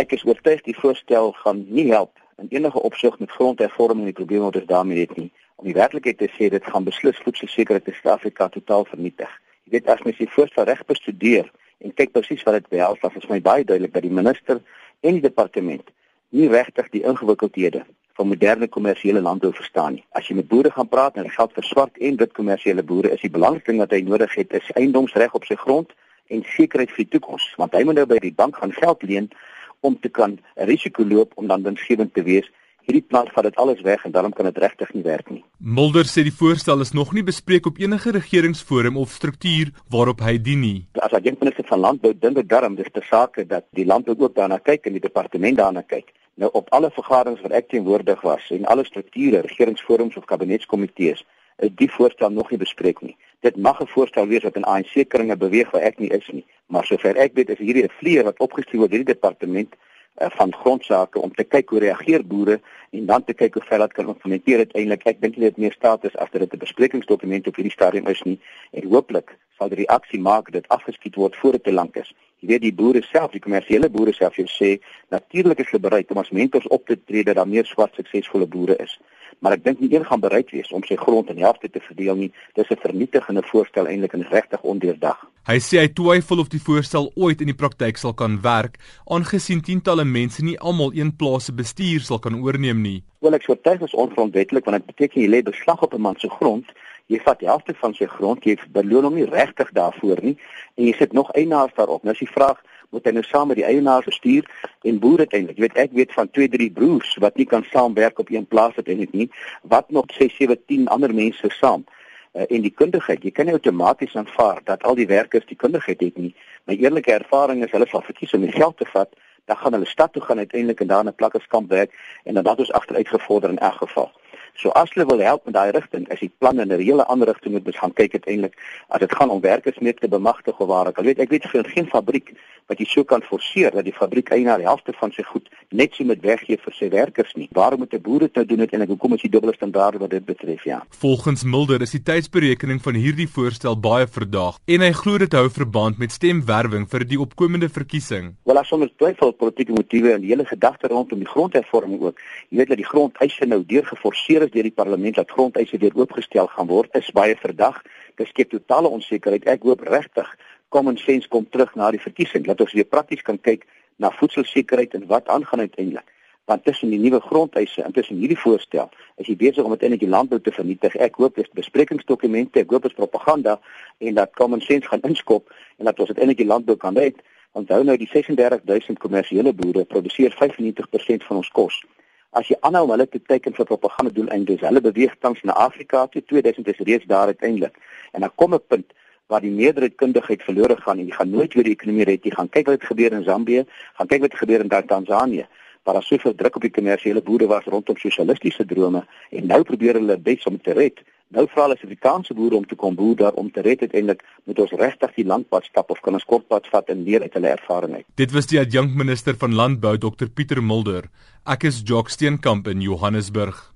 Ek is oortuig die voorstel gaan nie help in enige opsig met grondhervorming en die probleme wat ons daarmee het nie. Om die werklikheid te sê, dit gaan beslis voedselsekerheid in Suid-Afrika totaal vernietig. Jy weet as mens die voorstel reg bestudeer en kyk presies wat dit behels, dan is my baie duidelik dat die minister en die departement nie regtig die ingewikkeldhede van moderne kommersiële landbou verstaan nie. As jy met boere gaan praat en geld vir swart en wit kommersiële boere, is die belangrikste ding wat hy nodig het is eiendomsreg op sy grond en sekerheid vir die toekoms, want hy moet nou by die bank gaan geld leen om te kan 'n risiko loop om dan winsgewend te wees. Hierdie plan vat dit alles weg en daarom kan dit regtig nie werk nie. Mulder sê die voorstel is nog nie bespreek op enige regeringsforum of struktuur waarop hy dien nie. As ek dink minister van landbou dink ek darm dis te sake dat die landbou ook daarna kyk en die departement daarna kyk. Nou op alle vergaderings wat ek teenwoordig was en alle strukture, regeringsforums of kabinetskomitees, die voorstel nog nie bespreek nie. Dit mag 'n voorstel wees wat in ANC kringe beweeg waar ek nie is nie, maar sover ek weet is hierdie 'n vlieër wat opgestuur word deur die departement uh, van grondsake om te kyk hoe reageer boere en dan te kyk hoe ver dit kan implementeer uiteindelik. Ek dink dit meer staat is as dit 'n besprekingsdokument op hierdie stadium is nie en hooplik sal die reaksie maak dat afgeskiet word voor dit te lank is. Jy weet die boere self, die kommersiële boere self sê natuurlik is hulle bereid om as mentors op te tree dat daar meer swart suksesvolle boere is maar ek dink nie een gaan bereid wees om sy grond in helfte te verdeel nie. Dis 'n vernietigende voorstel eintlik en regtig ondeurdag. Hy sê hy twyfel of die voorstel ooit in die praktyk sal kan werk, aangesien tientalle mense nie almal een plaas se bestuur sal kan oorneem nie. Wel ek sou tyd is ongrondwetlik want dit beteken jy lê beslag op 'n man se grond. Jy vat die helfte van sy grond, jy beloon hom nie regtig daarvoor nie en jy sit nog eienaars daarop. Nou as jy vra moet hy nou saam met die eienaar bestuur en boere eintlik. Jy weet ek weet van 2, 3 broers wat nie kan saamwerk op een plaas het eintlik nie. Wat nog 6, 7, 10 ander mense saam. Uh, en die kundigheid, jy kan nie outomaties aanvaar dat al die werkers die kundigheid het nie. My eerlike ervaring is hulle sal verkies om die geld te vat, dan gaan hulle stad toe gaan uiteindelik en daar in 'n plakkerskamp werk en dan dat ons agteruit gevorder in elk geval. So as hulle wil help met daai rigting, is die plan in 'n hele ander rigting moet gaan kyk uiteindelik as dit gaan om werkers meer te bemagtig of waar ek al weet ek weet vir geen fabriek wat jy so kan forceer dat die fabriek eienaar die helfte van sy goed net so met weggee vir sy werkers nie. Waarom moet 'n boer dit nou doen en hoekom is die dubbele standaarde wat dit betref ja? Volgens Mulder is die tydsberekening van hierdie voorstel baie verdaag en hy glo dit hou verband met stemwerwing vir die opkomende verkiesing. Wel as sonder twyfel politieke motiewe en die hele gedagte rondom die grondhervorming ook. Jy weet dat die grondeise nou deurgeforseer is deur die parlement dat grondeise weer oopgestel gaan word is baie verdag. Dit skep totale onsekerheid. Ek hoop regtig common sense kom terug na die verkiesing. Laat ons weer prakties kan kyk na voedselsekerheid en wat aangaan uiteindelik. Want tussen die nuwe grondeise en tussen hierdie voorstel is jy besig om uiteindelik die landbou te vernietig. Ek hoop dis besprekingsdokumente, ek hoop dit is propaganda en dat common sense gaan inskop en dat ons uiteindelik die landbou kan red. Onthou nou die 36000 kommersiële boere produseer 95% van ons kos. As jy aanhou hulle te teken vir propaganda doeleindes, hulle beweeg tans na Afrika toe 2000 is reeds daar uiteindelik. En dan kom 'n punt waar die meerderheid kundigheid verlore gaan en jy gaan nooit weer die ekonomie red nie. Gaan kyk wat gebeur in Zambië, gaan kyk wat gebeur in Tanzanië waar daar soveel druk op die kommersiële boere was rondom sosialistiese drome en nou probeer hulle bes om te red. Nou vra hulle Suid-Afrikaanse boere om te kom boer daar om te red uiteindelik moet ons regtig die landpad stap of kan ons kortpad vat en leer uit hulle ervaring uit. Dit was die adjunkminister van landbou Dr Pieter Mulder. Ek is Jock Steenkamp in Johannesburg.